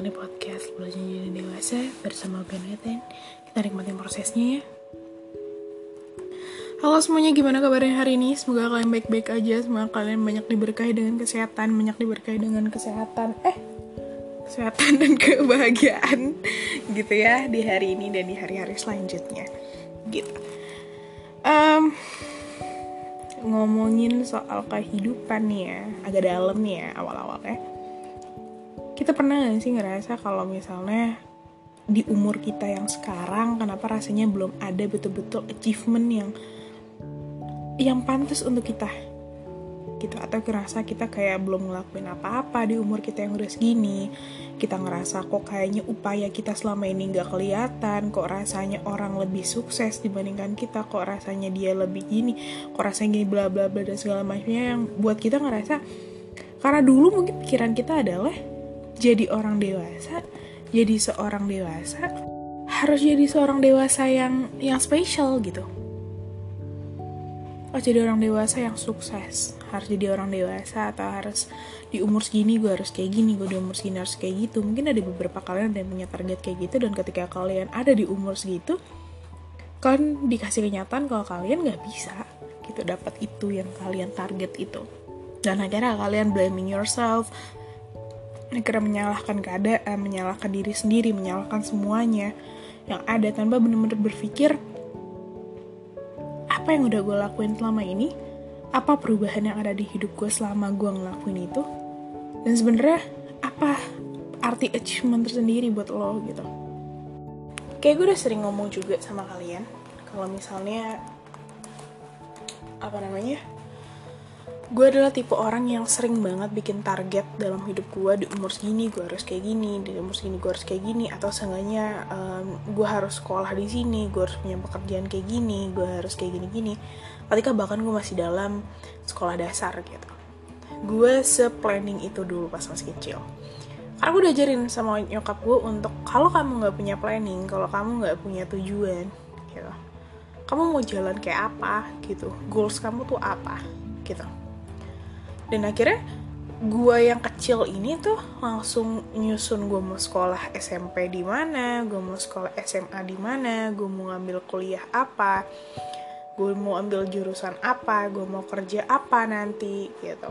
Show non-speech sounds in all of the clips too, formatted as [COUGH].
datang di podcast Belajar Jadi Dewasa bersama Beneten. Kita nikmatin prosesnya ya. Halo semuanya, gimana kabarnya hari ini? Semoga kalian baik-baik aja, semoga kalian banyak diberkahi dengan kesehatan, banyak diberkahi dengan kesehatan, eh, kesehatan dan [LAUGHS] kebahagiaan gitu ya di hari ini dan di hari-hari selanjutnya. Gitu. Um, ngomongin soal kehidupan nih ya, agak dalam nih ya awal-awal ya kita pernah gak sih ngerasa kalau misalnya di umur kita yang sekarang kenapa rasanya belum ada betul-betul achievement yang yang pantas untuk kita? Gitu atau ngerasa kita kayak belum ngelakuin apa-apa di umur kita yang udah segini? Kita ngerasa kok kayaknya upaya kita selama ini nggak kelihatan? Kok rasanya orang lebih sukses dibandingkan kita? Kok rasanya dia lebih gini? Kok rasanya gini bla bla bla dan segala macamnya yang buat kita ngerasa karena dulu mungkin pikiran kita adalah jadi orang dewasa, jadi seorang dewasa harus jadi seorang dewasa yang yang spesial gitu. Oh jadi orang dewasa yang sukses. Harus jadi orang dewasa atau harus di umur segini gue harus kayak gini gue di umur segini harus kayak gitu. Mungkin ada beberapa kalian yang punya target kayak gitu dan ketika kalian ada di umur segitu kalian dikasih kenyataan kalau kalian nggak bisa gitu dapat itu yang kalian target itu. Dan akhirnya kalian blaming yourself akhirnya menyalahkan keadaan, menyalahkan diri sendiri, menyalahkan semuanya. Yang ada tanpa benar-benar berpikir apa yang udah gue lakuin selama ini, apa perubahan yang ada di hidup gue selama gue ngelakuin itu, dan sebenarnya apa arti achievement tersendiri buat lo gitu. Kayak gue udah sering ngomong juga sama kalian, kalau misalnya apa namanya gue adalah tipe orang yang sering banget bikin target dalam hidup gue di umur segini gue harus kayak gini di umur segini gue harus kayak gini atau seenggaknya um, gue harus sekolah di sini gue harus punya pekerjaan kayak gini gue harus kayak gini gini ketika bahkan gue masih dalam sekolah dasar gitu. Gue se-planning itu dulu pas masih kecil. Karena gue udah ajarin sama nyokap gue untuk kalau kamu nggak punya planning kalau kamu nggak punya tujuan gitu. Kamu mau jalan kayak apa? gitu. Goals kamu tuh apa? gitu dan akhirnya gue yang kecil ini tuh langsung nyusun gue mau sekolah SMP di mana, gue mau sekolah SMA di mana, gue mau ngambil kuliah apa, gue mau ambil jurusan apa, gue mau kerja apa nanti gitu.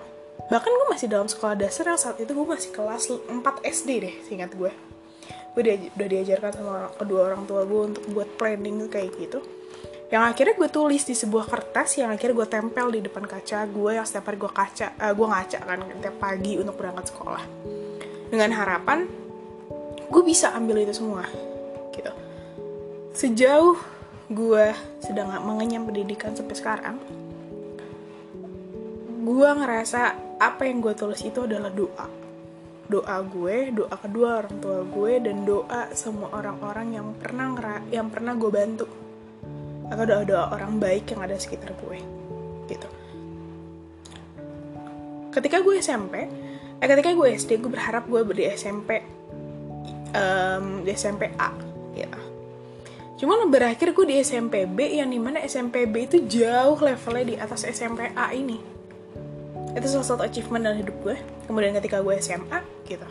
Bahkan gue masih dalam sekolah dasar yang saat itu gue masih kelas 4 SD deh, seingat gue. Gue udah diajarkan sama kedua orang tua gue untuk buat planning kayak gitu yang akhirnya gue tulis di sebuah kertas yang akhirnya gue tempel di depan kaca gue yang setiap hari gue kaca uh, gue ngaca kan setiap pagi untuk berangkat sekolah. Dengan harapan gue bisa ambil itu semua gitu. Sejauh gue sedang mengenyam pendidikan sampai sekarang gue ngerasa apa yang gue tulis itu adalah doa. Doa gue doa kedua orang tua gue dan doa semua orang-orang yang pernah yang pernah gue bantu atau doa-doa orang baik yang ada sekitar gue gitu. Ketika gue SMP eh ketika gue SD gue berharap gue di SMP um, di SMP A gitu. Cuman berakhir gue di SMP B yang di mana SMP B itu jauh levelnya di atas SMP A ini. Itu salah satu achievement dalam hidup gue. Kemudian ketika gue SMA gitu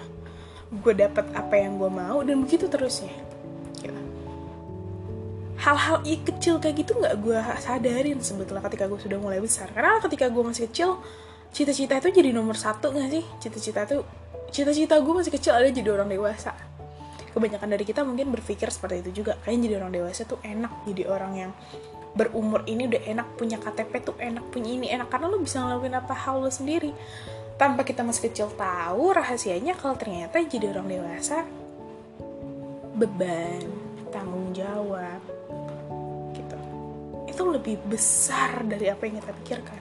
gue dapet apa yang gue mau dan begitu terusnya hal-hal kecil kayak gitu nggak gue sadarin sebetulnya ketika gue sudah mulai besar. Karena ketika gue masih kecil cita-cita itu jadi nomor satu nggak sih? Cita-cita itu cita-cita gue masih kecil ada jadi orang dewasa. Kebanyakan dari kita mungkin berpikir seperti itu juga kayaknya jadi orang dewasa tuh enak jadi orang yang berumur ini udah enak punya KTP tuh enak punya ini enak. Karena lo bisa ngelakuin apa hal lo sendiri. Tanpa kita masih kecil tahu rahasianya kalau ternyata jadi orang dewasa beban tanggung jawab itu lebih besar dari apa yang kita pikirkan.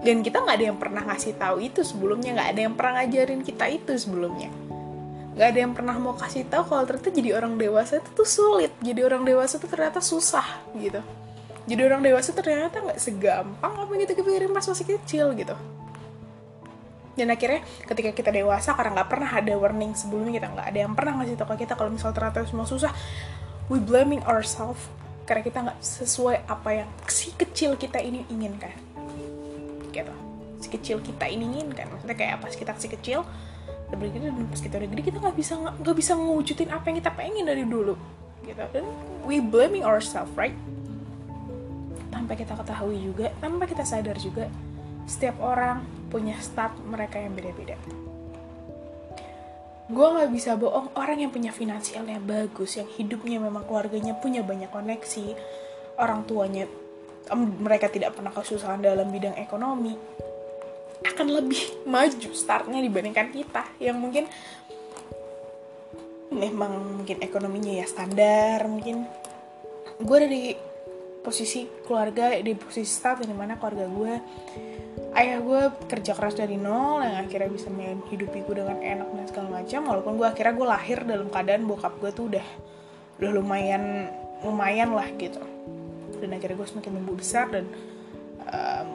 Dan kita nggak ada yang pernah ngasih tahu itu sebelumnya nggak ada yang pernah ngajarin kita itu sebelumnya. Nggak ada yang pernah mau kasih tahu kalau ternyata jadi orang dewasa itu tuh sulit. Jadi orang dewasa itu ternyata susah gitu. Jadi orang dewasa ternyata nggak segampang apa yang kita pikirin pas masih kecil gitu dan akhirnya ketika kita dewasa karena nggak pernah ada warning sebelumnya kita nggak ada yang pernah ngasih tahu ke kita kalau misal ternyata semua susah we blaming ourselves karena kita nggak sesuai apa yang si kecil kita ini inginkan. Gitu. Si kecil kita ini inginkan. Maksudnya kayak pas kita si kecil gede dan pas kita udah gede kita nggak bisa nggak bisa ngewujudin apa yang kita pengen dari dulu. Gitu. Dan we blaming ourselves right? Tanpa kita ketahui juga tanpa kita sadar juga setiap orang punya start mereka yang beda-beda. Gue nggak bisa bohong orang yang punya finansialnya bagus yang hidupnya memang keluarganya punya banyak koneksi orang tuanya mereka tidak pernah kesusahan dalam bidang ekonomi akan lebih [LAUGHS] maju startnya dibandingkan kita yang mungkin memang mungkin ekonominya ya standar mungkin. Gue ada di posisi keluarga di posisi start di mana keluarga gue ayah gue kerja keras dari nol yang akhirnya bisa menghidupi gue dengan enak dan segala macam. Walaupun gue akhirnya gue lahir dalam keadaan bokap gue tuh udah udah lumayan lumayan lah gitu. Dan akhirnya gue semakin tumbuh besar dan um,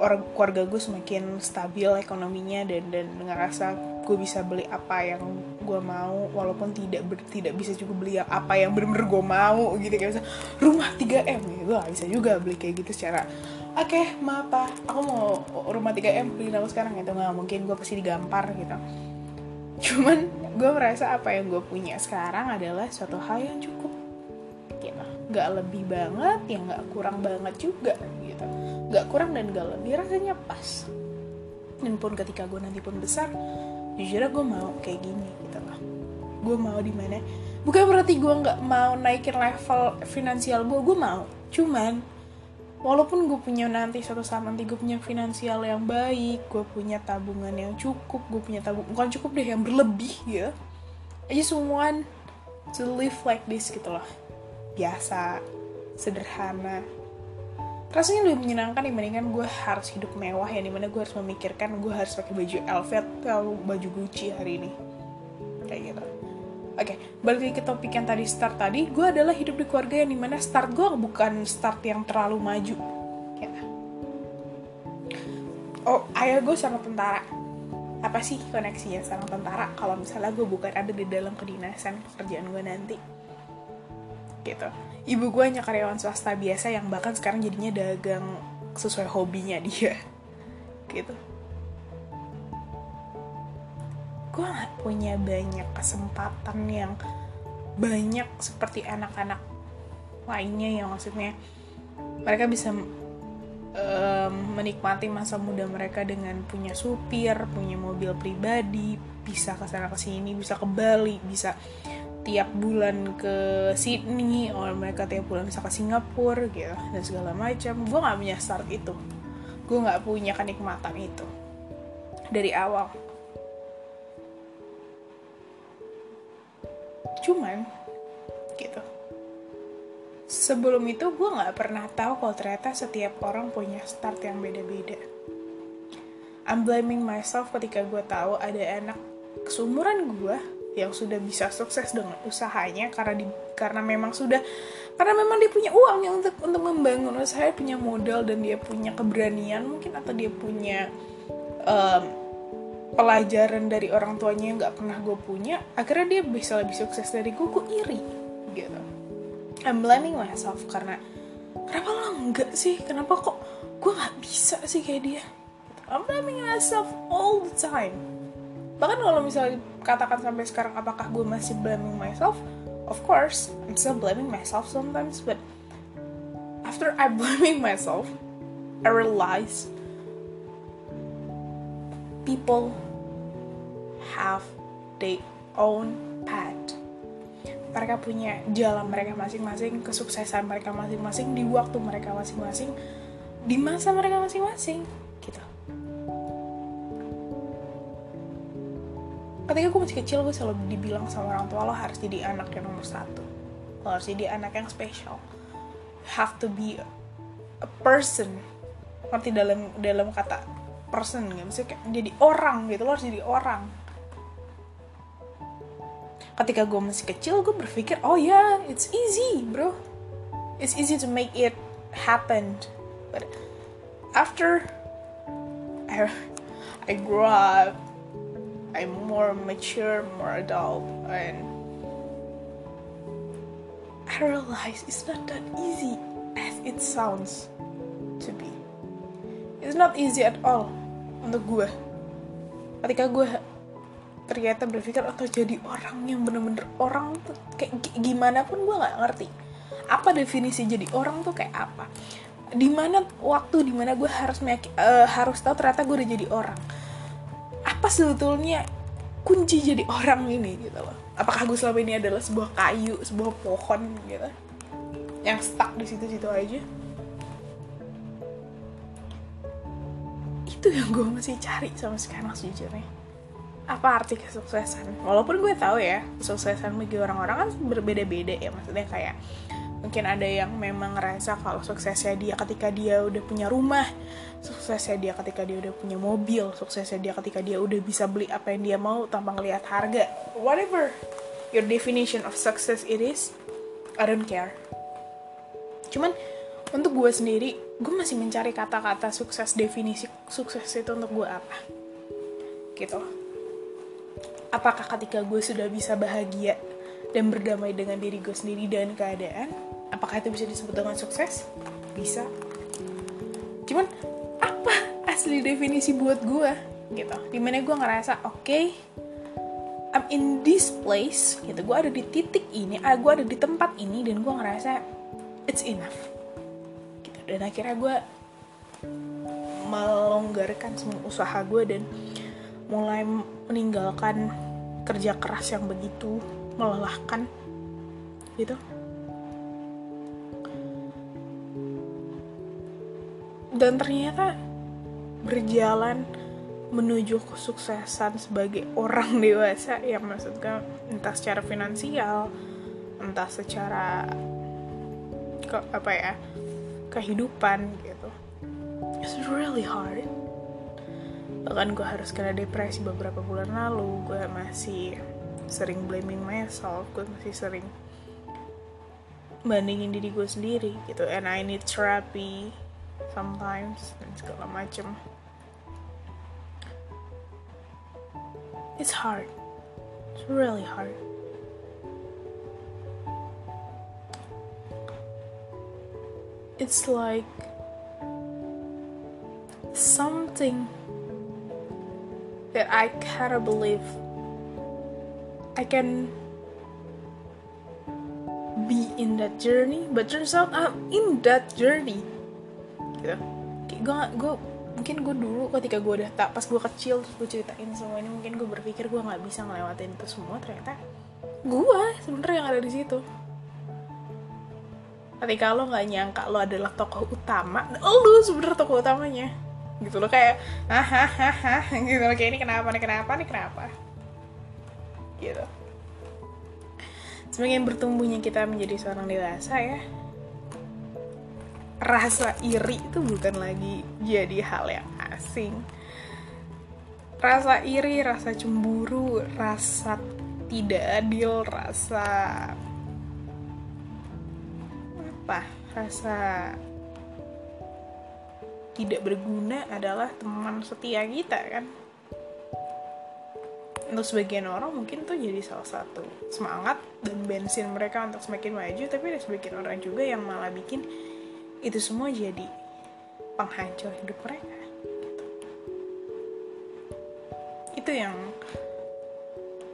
orang keluarga gue semakin stabil ekonominya dan dan ngerasa gue bisa beli apa yang gue mau walaupun tidak ber, tidak bisa juga beli apa yang bener-bener gue mau gitu. Kayak misalnya rumah 3 m. Gitu gue gak bisa juga beli kayak gitu secara oke okay, maaf pak. Aku mau rumah 3 m beli aku sekarang. Gitu nggak mungkin gue pasti digampar gitu. Cuman gue merasa apa yang gue punya sekarang adalah suatu hal yang cukup gitu. Nggak lebih banget ya nggak kurang banget juga gitu. Nggak kurang dan nggak lebih rasanya pas. Dan pun ketika gue nanti pun besar jujur gue mau kayak gini gitu lah gue mau di mana? Bukan berarti gue nggak mau naikin level finansial gue gue mau. Cuman walaupun gue punya nanti suatu saat nanti gue punya finansial yang baik gue punya tabungan yang cukup gue punya tabung bukan cukup deh yang berlebih ya. Just want to live like this gitu loh. Biasa sederhana rasanya lebih menyenangkan dibandingkan gue harus hidup mewah ya di mana gue harus memikirkan gue harus pakai baju Elvet atau baju Gucci hari ini kayak gitu Oke, okay, balik lagi ke topik yang tadi start tadi, gue adalah hidup di keluarga yang di mana start gue bukan start yang terlalu maju. Ya. Oh, ayah gue sama tentara. Apa sih koneksinya sama tentara kalau misalnya gue bukan ada di dalam kedinasan pekerjaan gue nanti? Gitu. Ibu gue hanya karyawan swasta biasa yang bahkan sekarang jadinya dagang sesuai hobinya dia. [LAUGHS] Gitu gue gak punya banyak kesempatan yang banyak seperti anak-anak lainnya yang maksudnya mereka bisa um, menikmati masa muda mereka dengan punya supir, punya mobil pribadi, bisa ke sana ke sini, bisa ke Bali, bisa tiap bulan ke Sydney, or mereka tiap bulan bisa ke Singapura gitu dan segala macam. Gue nggak punya start itu, gue nggak punya kenikmatan itu dari awal. Cuman gitu. Sebelum itu gue nggak pernah tahu kalau ternyata setiap orang punya start yang beda-beda. I'm blaming myself ketika gue tahu ada anak seumuran gue yang sudah bisa sukses dengan usahanya karena di karena memang sudah karena memang dia punya uang yang untuk untuk membangun. Usaha punya modal dan dia punya keberanian mungkin atau dia punya um, pelajaran dari orang tuanya yang nggak pernah gue punya akhirnya dia bisa lebih sukses dari gue. Gue iri gitu. I'm blaming myself karena kenapa lo enggak sih? Kenapa kok gue nggak bisa sih kayak dia? I'm blaming myself all the time bahkan kalau misalnya katakan sampai sekarang apakah gue masih blaming myself of course I'm still blaming myself sometimes but after I [LAUGHS] blaming myself I realize people have their own path. Mereka punya jalan mereka masing-masing, kesuksesan mereka masing-masing di waktu mereka masing-masing, di masa mereka masing-masing, Ketika gue masih kecil, gue selalu dibilang sama orang tua lo harus jadi anak yang nomor satu, lo harus jadi anak yang spesial, have to be a person, ngerti dalam dalam kata person nggak bisa kayak jadi orang gitu lo harus jadi orang. Ketika gue masih kecil gue berpikir oh ya yeah, it's easy bro. It's easy to make it happen. But after I, [LAUGHS] I grew up I'm more mature more adult and I realize it's not that easy as it sounds to be. It's not easy at all untuk gue. Ketika gue ternyata berpikir atau jadi orang yang bener-bener orang tuh kayak gimana pun gue nggak ngerti. Apa definisi jadi orang tuh kayak apa? Di mana waktu di mana gue harus uh, harus tahu ternyata gue udah jadi orang apa sebetulnya kunci jadi orang ini gitu loh? Apakah gue selama ini adalah sebuah kayu sebuah pohon gitu? Yang stuck di situ-situ aja? Itu yang gue masih cari sama sekarang sejujurnya apa arti kesuksesan? Walaupun gue tahu ya kesuksesan bagi orang-orang kan berbeda-beda ya. Maksudnya kayak mungkin ada yang memang ngerasa kalau suksesnya dia ketika dia udah punya rumah suksesnya dia ketika dia udah punya mobil suksesnya dia ketika dia udah bisa beli apa yang dia mau tanpa ngelihat harga. Whatever your definition of success it is I don't care. Cuman untuk gue sendiri gue masih mencari kata-kata sukses definisi sukses itu untuk gue apa? Gitu. Apakah ketika gue sudah bisa bahagia dan berdamai dengan diri gue sendiri dan keadaan apakah itu bisa disebut dengan sukses? Bisa. Cuman apa asli definisi buat gue gitu. Di mana gue ngerasa oke okay, I'm in this place gitu. Gue ada di titik ini ah, gue ada di tempat ini dan gue ngerasa it's enough. Gitu. Dan akhirnya gue melonggarkan semua usaha gue dan mulai meninggalkan kerja keras yang begitu melelahkan gitu. Dan ternyata berjalan menuju kesuksesan sebagai orang [LAUGHS] dewasa yang maksudnya entah secara finansial entah secara ke apa ya kehidupan gitu. It's really hard. Bahkan gue harus kena depresi beberapa bulan lalu gue masih sering blaming myself gue masih sering bandingin diri gue sendiri gitu. And I need therapy sometimes dan segala macem. It's hard. It's really hard. It's like something that I cannot believe I can be in that journey but turns out I'm in that journey. Gitu gue gue mungkin gue dulu ketika gue udah tak pas gue kecil terus gue ceritain semua ini mungkin gue berpikir gue nggak bisa ngelewatin itu semua ternyata gue sebenarnya yang ada di situ. Ketika lo nggak nyangka lo adalah tokoh utama lo sebenarnya tokoh utamanya. Gitu loh kayak hahaha gitu loh kayak ini kenapa nih kenapa nih kenapa gitu. Semakin bertumbuhnya kita menjadi seorang dewasa ya. Rasa iri itu bukan lagi jadi hal yang asing. Rasa iri rasa cemburu rasa tidak adil rasa apa? Rasa tidak berguna adalah teman setia kita kan untuk sebagian orang mungkin tuh jadi salah satu semangat dan bensin mereka untuk semakin maju tapi ada sebagian orang juga yang malah bikin itu semua jadi penghancur hidup mereka gitu. itu yang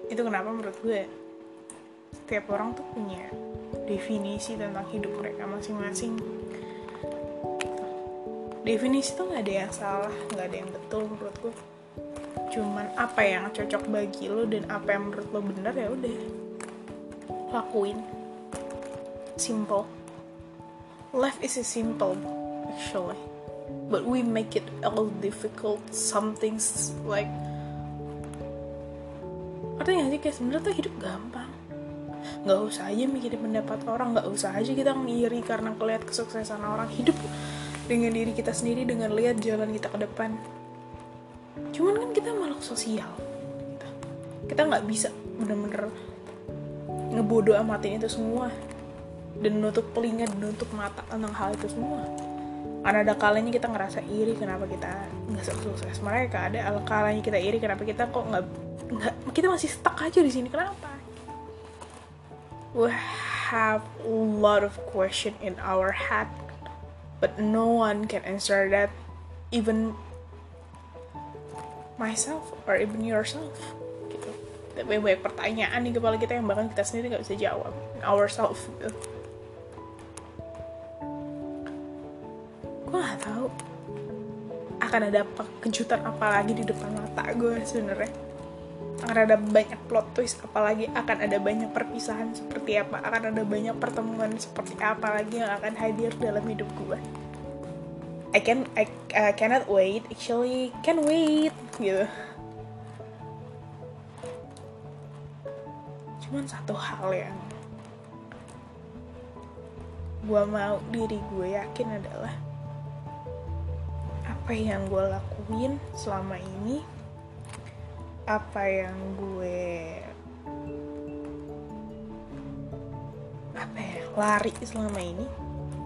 itu kenapa menurut gue setiap orang tuh punya definisi tentang hidup mereka masing-masing definisi tuh nggak ada yang salah nggak ada yang betul menurut gue cuman apa yang cocok bagi lo dan apa yang menurut lo bener ya udah. Lakuin. Simple. Life is simple actually. But we make it all difficult. Some things like artinya sih kayak sebenarnya tuh hidup gampang. Nggak usah aja mikirin pendapat orang nggak usah aja kita ngiri karena ngeliat kesuksesan orang. Hidup dengan diri kita sendiri dengan lihat jalan kita ke depan cuman kan kita makhluk sosial. Kita nggak bisa bener-bener ngebodo amatin itu semua. Dan nutup telinga dan nutup mata tentang hal itu semua. Karena ada kalanya kita ngerasa iri kenapa kita nggak sukses mereka. Ada kalanya kita iri kenapa kita kok nggak nggak kita masih stuck aja di sini. Kenapa? We have a lot of question in our head but no one can answer that even myself or even yourself gitu. Tapi banyak pertanyaan di kepala kita yang bahkan kita sendiri nggak bisa jawab. Ourselves gitu. Gue nggak tahu akan ada apa kejutan apa lagi di depan mata gue sebenarnya. Akan ada banyak plot twist apalagi akan ada banyak perpisahan seperti apa akan ada banyak pertemuan seperti apa lagi yang akan hadir dalam hidup gue I can I uh, cannot wait. Actually can wait. Gitu. Cuman satu hal yang gue mau diri gue yakin adalah apa yang gue lakuin selama ini apa yang gue apa ya lari selama ini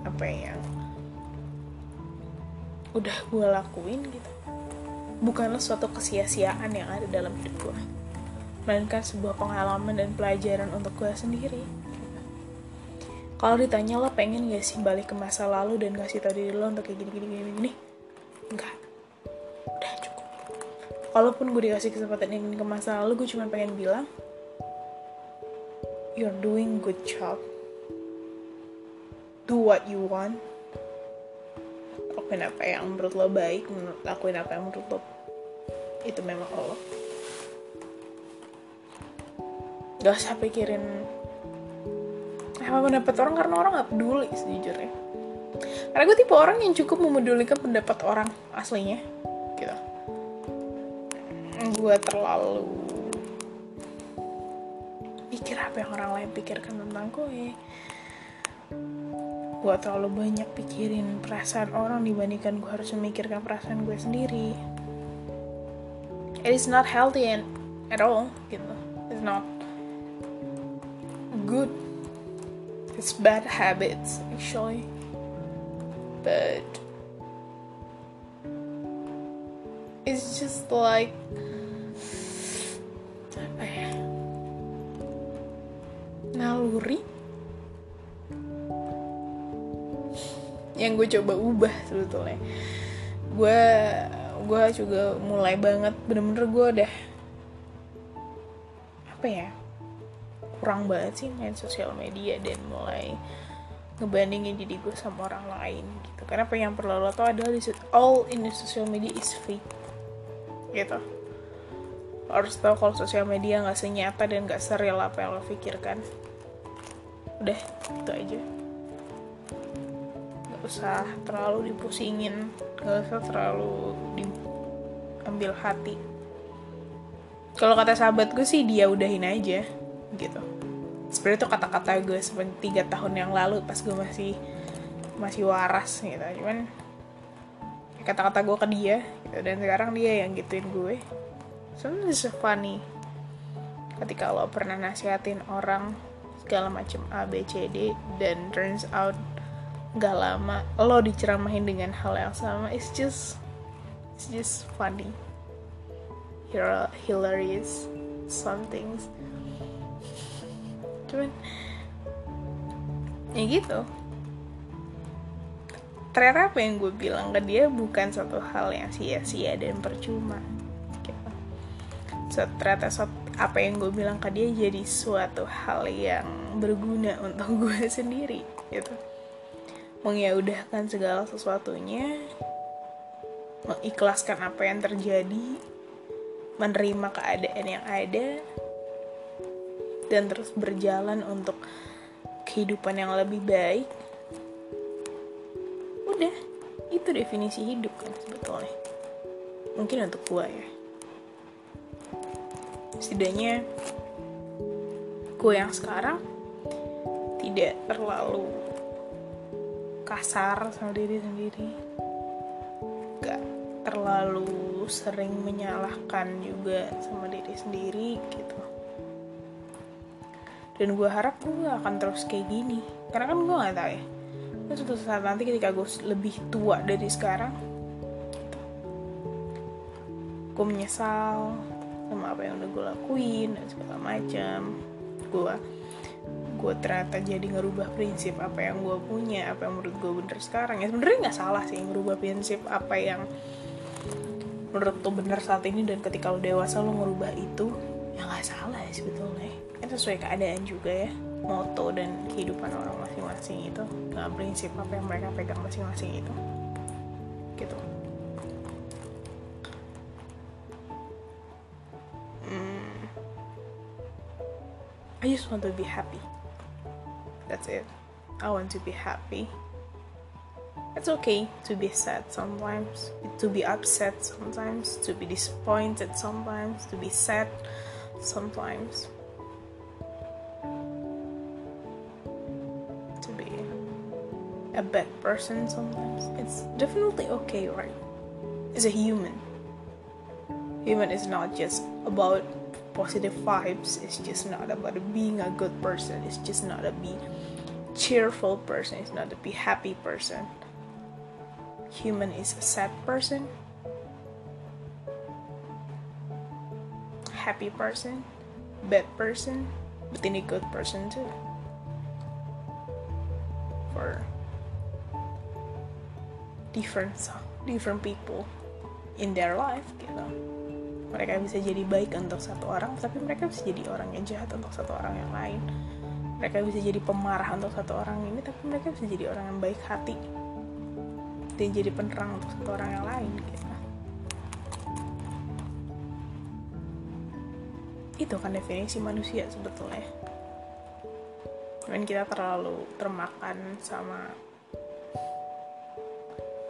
apa yang udah gue lakuin gitu. Bukanlah suatu kesia-siaan yang ada dalam hidup gue melainkan sebuah pengalaman dan pelajaran untuk gue sendiri. Kalau ditanya lo pengen gak sih balik ke masa lalu dan kasih tau diri lo untuk kayak gini gini gini gini? Enggak. Udah cukup. Kalaupun gue dikasih kesempatan ingin ke masa lalu gue cuma pengen bilang you're doing good job. Do what you want lakuin apa yang menurut lo baik menurut lakuin apa yang menurut lo itu memang lo gak usah pikirin apa pendapat orang karena orang gak peduli sejujurnya karena gue tipe orang yang cukup memedulikan pendapat orang aslinya gitu. Gue terlalu pikir apa yang orang lain pikirkan tentang gue gue terlalu banyak pikirin perasaan orang dibandingkan gue harus memikirkan perasaan gue sendiri. It is not healthy and at all gitu. It's not good. It's bad habits actually. But it's just like apa ya? Naluri yang gue coba ubah sebetulnya. Gue gue juga mulai banget bener-bener gue udah apa ya kurang banget sih main sosial media dan mulai ngebandingin diri gue sama orang lain gitu. Karena apa yang perlu lo tau adalah all in the social media is fake gitu. Harus tau kalau sosial media nggak senyata dan nggak seril apa yang lo pikirkan. Udah itu aja usah terlalu dipusingin nggak usah terlalu diambil hati. Kalau kata sahabat gue sih dia udahin aja gitu. Sebenarnya itu kata-kata gue seperti tiga tahun yang lalu pas gue masih masih waras gitu. Cuman kata-kata gue ke dia gitu. dan sekarang dia yang gituin gue. So funny. Ketika lo pernah nasihatin orang segala macam A B C D dan turns out gak lama lo diceramahin dengan hal yang sama. It's just it's just funny. Hilarious some things. Cuman ya gitu. Ternyata apa yang gue bilang ke dia bukan satu hal yang sia-sia dan percuma. So, ternyata so, apa yang gue bilang ke dia jadi suatu hal yang berguna untuk [LAUGHS] gue sendiri gitu mengiyaudahkan segala sesuatunya mengikhlaskan apa yang terjadi menerima keadaan yang ada dan terus berjalan untuk kehidupan yang lebih baik. Udah itu definisi hidup kan sebetulnya. Mungkin untuk gue ya. Setidaknya gue yang sekarang tidak terlalu kasar sama diri sendiri. Gak terlalu sering menyalahkan juga sama diri sendiri gitu. Dan gue harap gue akan terus kayak gini. Karena kan gue nggak tahu ya. Dan suatu saat nanti ketika gue lebih tua dari sekarang gitu, gue menyesal sama apa yang udah gue lakuin dan segala macam. Gue gue ternyata jadi ngerubah prinsip apa yang gue punya apa yang menurut gue bener sekarang. Ya sebenarnya nggak salah sih ngerubah prinsip apa yang menurut tuh bener saat ini dan ketika lo dewasa lo ngerubah itu. Ya nggak salah ya sebetulnya. Itu sesuai keadaan juga ya moto dan kehidupan orang masing-masing itu nggak prinsip apa yang mereka pegang masing-masing itu. Gitu. Hmm. I just want to be happy that's it. I want to be happy. It's okay to be sad sometimes to be upset sometimes to be disappointed sometimes to be sad sometimes. To be a bad person sometimes. It's definitely okay right? As a human. Human is not just about positive vibes. It's just not about being a good person. It's just not a be cheerful person is not a be happy person human is a sad person, happy person, bad person, but then a good person too. For different different people in their life gitu. Mereka bisa jadi baik untuk satu orang, tapi mereka bisa jadi orang yang jahat untuk satu orang yang lain. Mereka bisa jadi pemarah untuk satu orang ini, tapi mereka bisa jadi orang yang baik hati. Dan jadi penerang untuk satu orang yang lain gitu. Itu kan definisi manusia sebetulnya. Dan kita terlalu termakan sama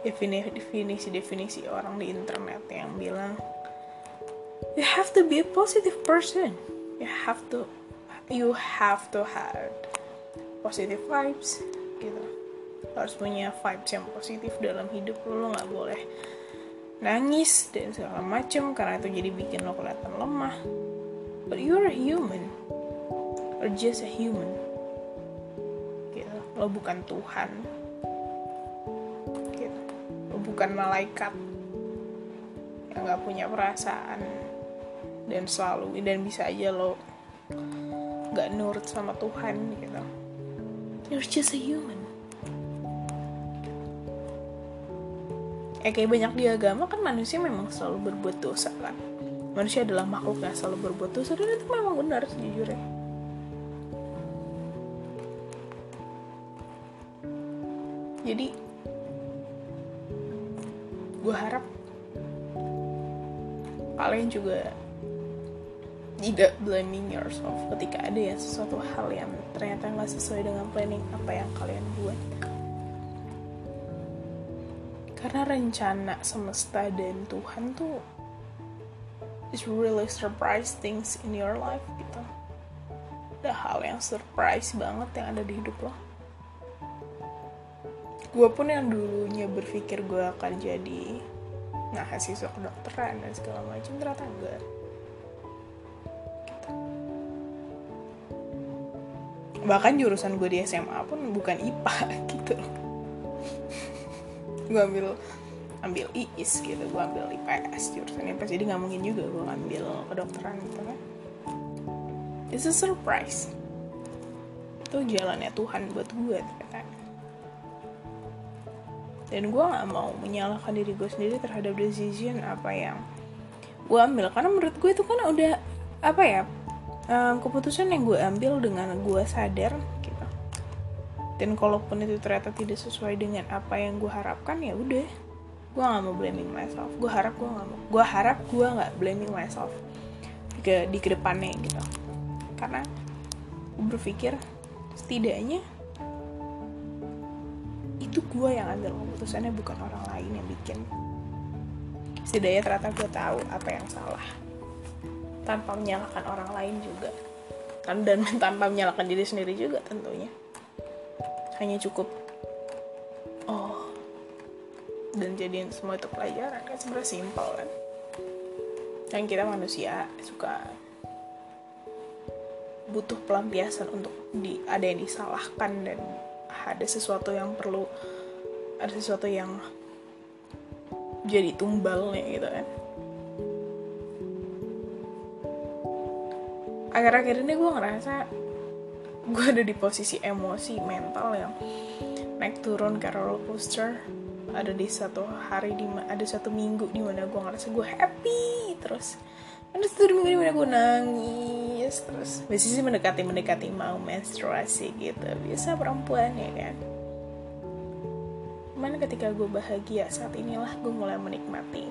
definisi-definisi orang di internet yang bilang you have to be a positive person. You have to you have to have positive vibes gitu. Harus punya vibes yang positif dalam hidup lo. Lo nggak boleh nangis dan segala macem karena itu jadi bikin lo kelihatan lemah. But you're a human. Or just a human. Gitu. Lo bukan Tuhan. Gitu. Lo bukan malaikat yang nggak punya perasaan dan selalu dan bisa aja lo nggak nurut sama Tuhan gitu. You're just a human. Ya kayak banyak di agama kan manusia memang selalu berbuat dosa kan? Manusia adalah makhluk yang selalu berbuat dosa dan itu memang benar sejujurnya. Jadi gue harap kalian juga tidak blaming yourself ketika ada ya sesuatu hal yang ternyata nggak sesuai dengan planning apa yang kalian buat. Karena rencana semesta dan Tuhan tuh is really surprise things in your life gitu. Ada hal yang surprise banget yang ada di hidup lo. Gue pun yang dulunya berpikir gue akan jadi mahasiswa kedokteran dan segala macam ternyata enggak bahkan jurusan gue di SMA pun bukan IPA [LAUGHS] gitu. Gue ambil ambil IIS gitu gue ambil IPS jurusan IPS jadi nggak mungkin juga gue ngambil kedokteran gitu kan. It's a surprise. Itu jalannya Tuhan buat gue ternyata. Dan gue nggak mau menyalahkan diri gue sendiri terhadap decision apa yang gue ambil. Karena menurut gue itu kan udah apa ya um, keputusan yang gue ambil dengan gue sadar dan kalaupun itu ternyata tidak sesuai dengan apa yang gue harapkan ya udah. Gue nggak mau blaming myself. Gue harap gue nggak mau gue harap gue nggak blaming myself ke di ke depannya gitu. Karena gue berpikir setidaknya itu gue yang ambil keputusannya bukan orang lain yang bikin. Setidaknya ternyata gue tahu apa yang salah tanpa menyalahkan orang lain juga. Dan [LAUGHS] tanpa menyalahkan diri sendiri juga tentunya. Hanya cukup oh dan jadiin semua itu pelajaran. Kan sebenarnya simpel kan? Kan kita manusia suka butuh pelampiasan untuk di ada yang disalahkan dan ada sesuatu yang perlu ada sesuatu yang jadi tumbalnya gitu kan akhir-akhir ini gue ngerasa gue ada di posisi emosi mental yang naik turun ke roller coaster. Ada di satu hari di ada satu minggu di mana gue ngerasa gue happy terus terus tuh minggu di mana gue nangis terus biasanya sih mendekati mendekati mau menstruasi gitu. Biasa perempuan ya kan? Cuman ketika gue bahagia saat inilah gue mulai menikmati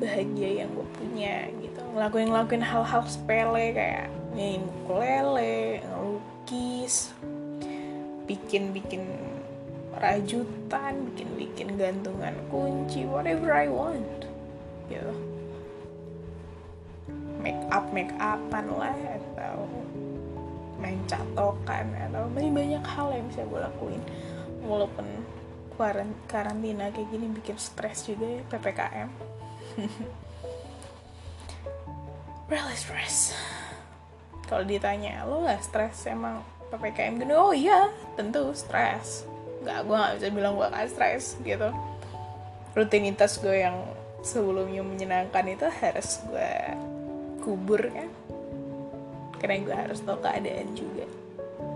bahagia yang gue punya gitu ngelakuin ngelakuin hal-hal sepele kayak main ukulele ngelukis bikin bikin rajutan bikin bikin gantungan kunci whatever I want gitu. Make up make upan lah atau main catokan atau masih banyak hal yang bisa gue lakuin. Walaupun karantina kayak gini bikin stres juga ya ppkm [LAUGHS] really stress kalau ditanya lo gak stres emang ppkm gini oh iya tentu stres. Nggak gue nggak bisa bilang gue gak stres gitu. Rutinitas gue yang sebelumnya menyenangkan itu harus gue kubur kan. Karena gue harus tahu keadaan juga.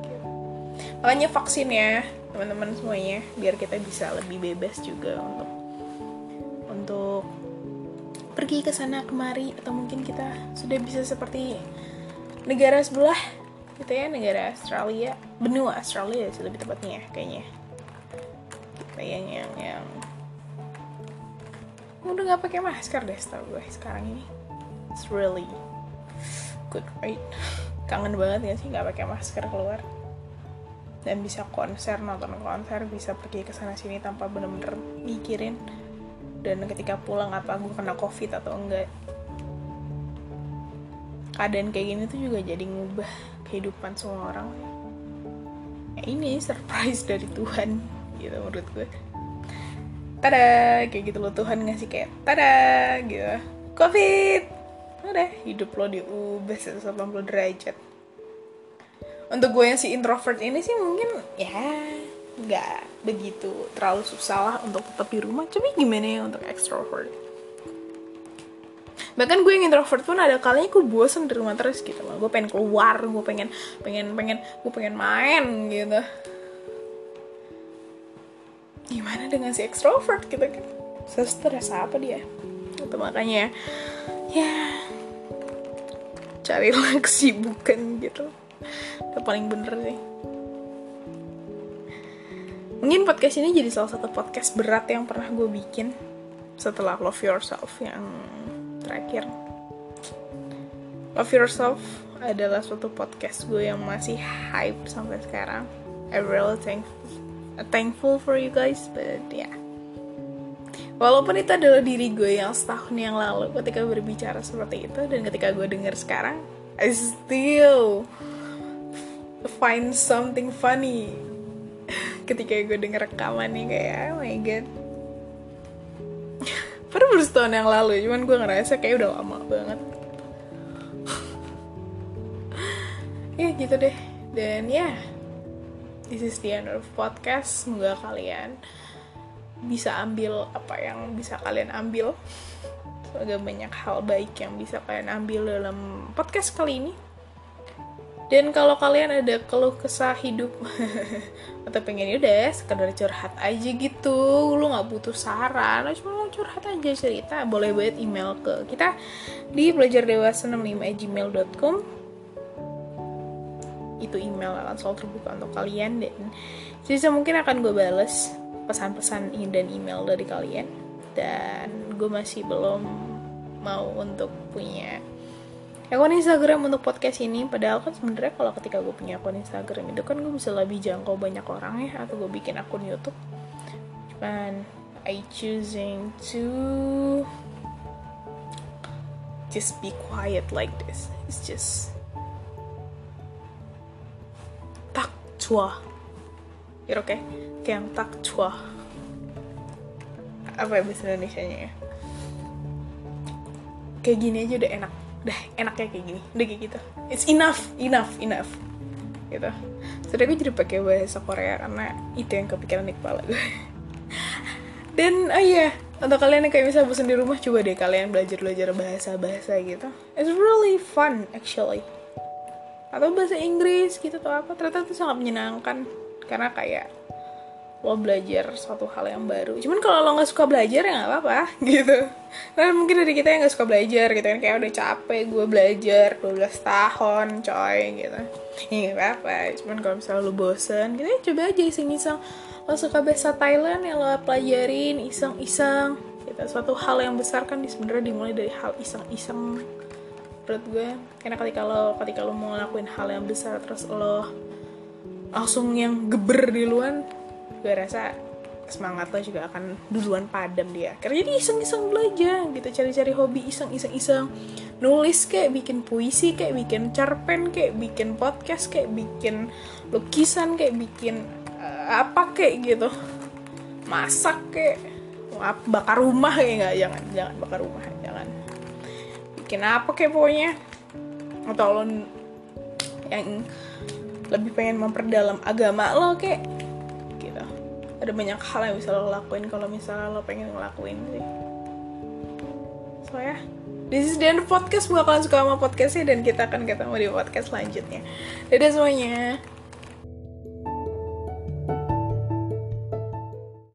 Gitu. makanya vaksin ya teman-teman semuanya biar kita bisa lebih bebas juga untuk pergi ke sana kemari atau mungkin kita sudah bisa seperti negara sebelah gitu ya negara Australia. Benua Australia sih lebih tepatnya kayaknya. Kayak yang yang udah nggak pakai masker deh setahu gue sekarang ini. It's really good right? [LAUGHS] Kangen banget ya sih nggak pakai masker keluar. Dan bisa konser nonton konser bisa pergi ke sana sini tanpa bener-bener mikirin dan ketika pulang apa gue kena covid atau enggak keadaan kayak gini tuh juga jadi ngubah kehidupan semua orang. Ya ini surprise dari Tuhan gitu menurut gue. Tada kayak gitu loh Tuhan ngasih kayak tada gitu. Covid! Udah hidup lo diubah 180 derajat. Untuk gue yang si introvert ini sih mungkin ya nggak begitu terlalu susah lah untuk tetap di rumah. Tapi gimana ya untuk extrovert? Bahkan gue yang introvert pun ada kalanya gue bosen di rumah terus gitu loh. Gue pengen keluar gue pengen pengen pengen gue pengen main gitu. Gimana dengan si extrovert gitu kan? Stres apa dia? Itu makanya ya carilah [LAUGHS] kesibukan gitu. Itu paling bener sih mungkin podcast ini jadi salah satu podcast berat yang pernah gue bikin setelah Love Yourself yang terakhir. Love Yourself adalah suatu podcast gue yang masih hype sampai sekarang. I really thankful thankful for you guys but yeah. walaupun itu adalah diri gue yang setahun yang lalu ketika berbicara seperti itu dan ketika gue dengar sekarang I still find something funny ketika gue denger rekaman nih kayak oh my god. [LAUGHS] Padahal baru setahun yang lalu cuman gue ngerasa kayak udah lama banget. [LAUGHS] Ya gitu deh. Dan ya this is the end of podcast. Semoga kalian bisa ambil apa yang bisa kalian ambil. Semoga banyak hal baik yang bisa kalian ambil dalam podcast kali ini dan kalau kalian ada keluh kesah hidup [LAUGHS] atau pengen udah sekedar curhat aja gitu lu nggak butuh saran cuma mau curhat aja cerita boleh buat email ke kita di belajar dewasa 65 gmail.com itu email akan selalu terbuka untuk kalian dan sisa mungkin akan gue bales pesan-pesan dan email dari kalian. Dan gue masih belum mau untuk punya akun Instagram untuk podcast ini padahal kan sebenarnya kalau ketika gue punya akun Instagram itu kan gue bisa lebih jangkau banyak orang ya atau gue bikin akun YouTube. Cuman I choosing to just be quiet like this. It's just tak chua. Oke kayak yang tak chua. Apa ya bahasa Indonesia nya ya? Kayak gini aja udah enak udah enaknya kayak gini. Udah kayak gitu. It's enough enough enough. Gitu. Sudah gue jadi pakai bahasa Korea karena itu yang kepikiran di kepala gue. [LAUGHS] Dan oh iya untuk kalian yang kayak bisa bosan di rumah coba deh kalian belajar belajar bahasa bahasa gitu. It's really fun actually. Atau bahasa Inggris gitu atau apa ternyata itu sangat menyenangkan. Karena kayak lo belajar suatu hal yang baru. Cuman kalau lo nggak suka belajar ya nggak apa-apa [LAUGHS] gitu. Kan mungkin dari kita yang nggak suka belajar gitu kan. Kayak udah capek gue belajar 12 tahun coy gitu. Ya nggak apa-apa. Cuman kalau misalnya lo bosen gitu ya coba aja iseng-iseng. Lo suka bahasa Thailand ya lo pelajarin iseng-iseng gitu. Suatu hal yang besar kan sebenarnya dimulai dari hal iseng-iseng. Menurut gue karena ketika lo ketika lo mau ngelakuin hal yang besar terus lo langsung yang geber di luar gue rasa semangat lo juga akan duluan padam dia. Karena jadi iseng-iseng belajar gitu cari-cari hobi iseng-iseng-iseng. Nulis kayak bikin puisi kayak bikin cerpen kayak bikin podcast kayak bikin lukisan kayak bikin uh, apa kayak gitu. Masak kayak bakar rumah kayak nggak? Jangan jangan bakar rumah jangan. Bikin apa kayak pokoknya. Atau lo yang lebih pengen memperdalam agama lo kayak ada banyak hal yang bisa lo lakuin kalau misalnya lo pengen ngelakuin sih. So ya. Yeah. this is the end of podcast. Gue akan suka sama podcastnya dan kita akan ketemu di podcast selanjutnya. Dadah semuanya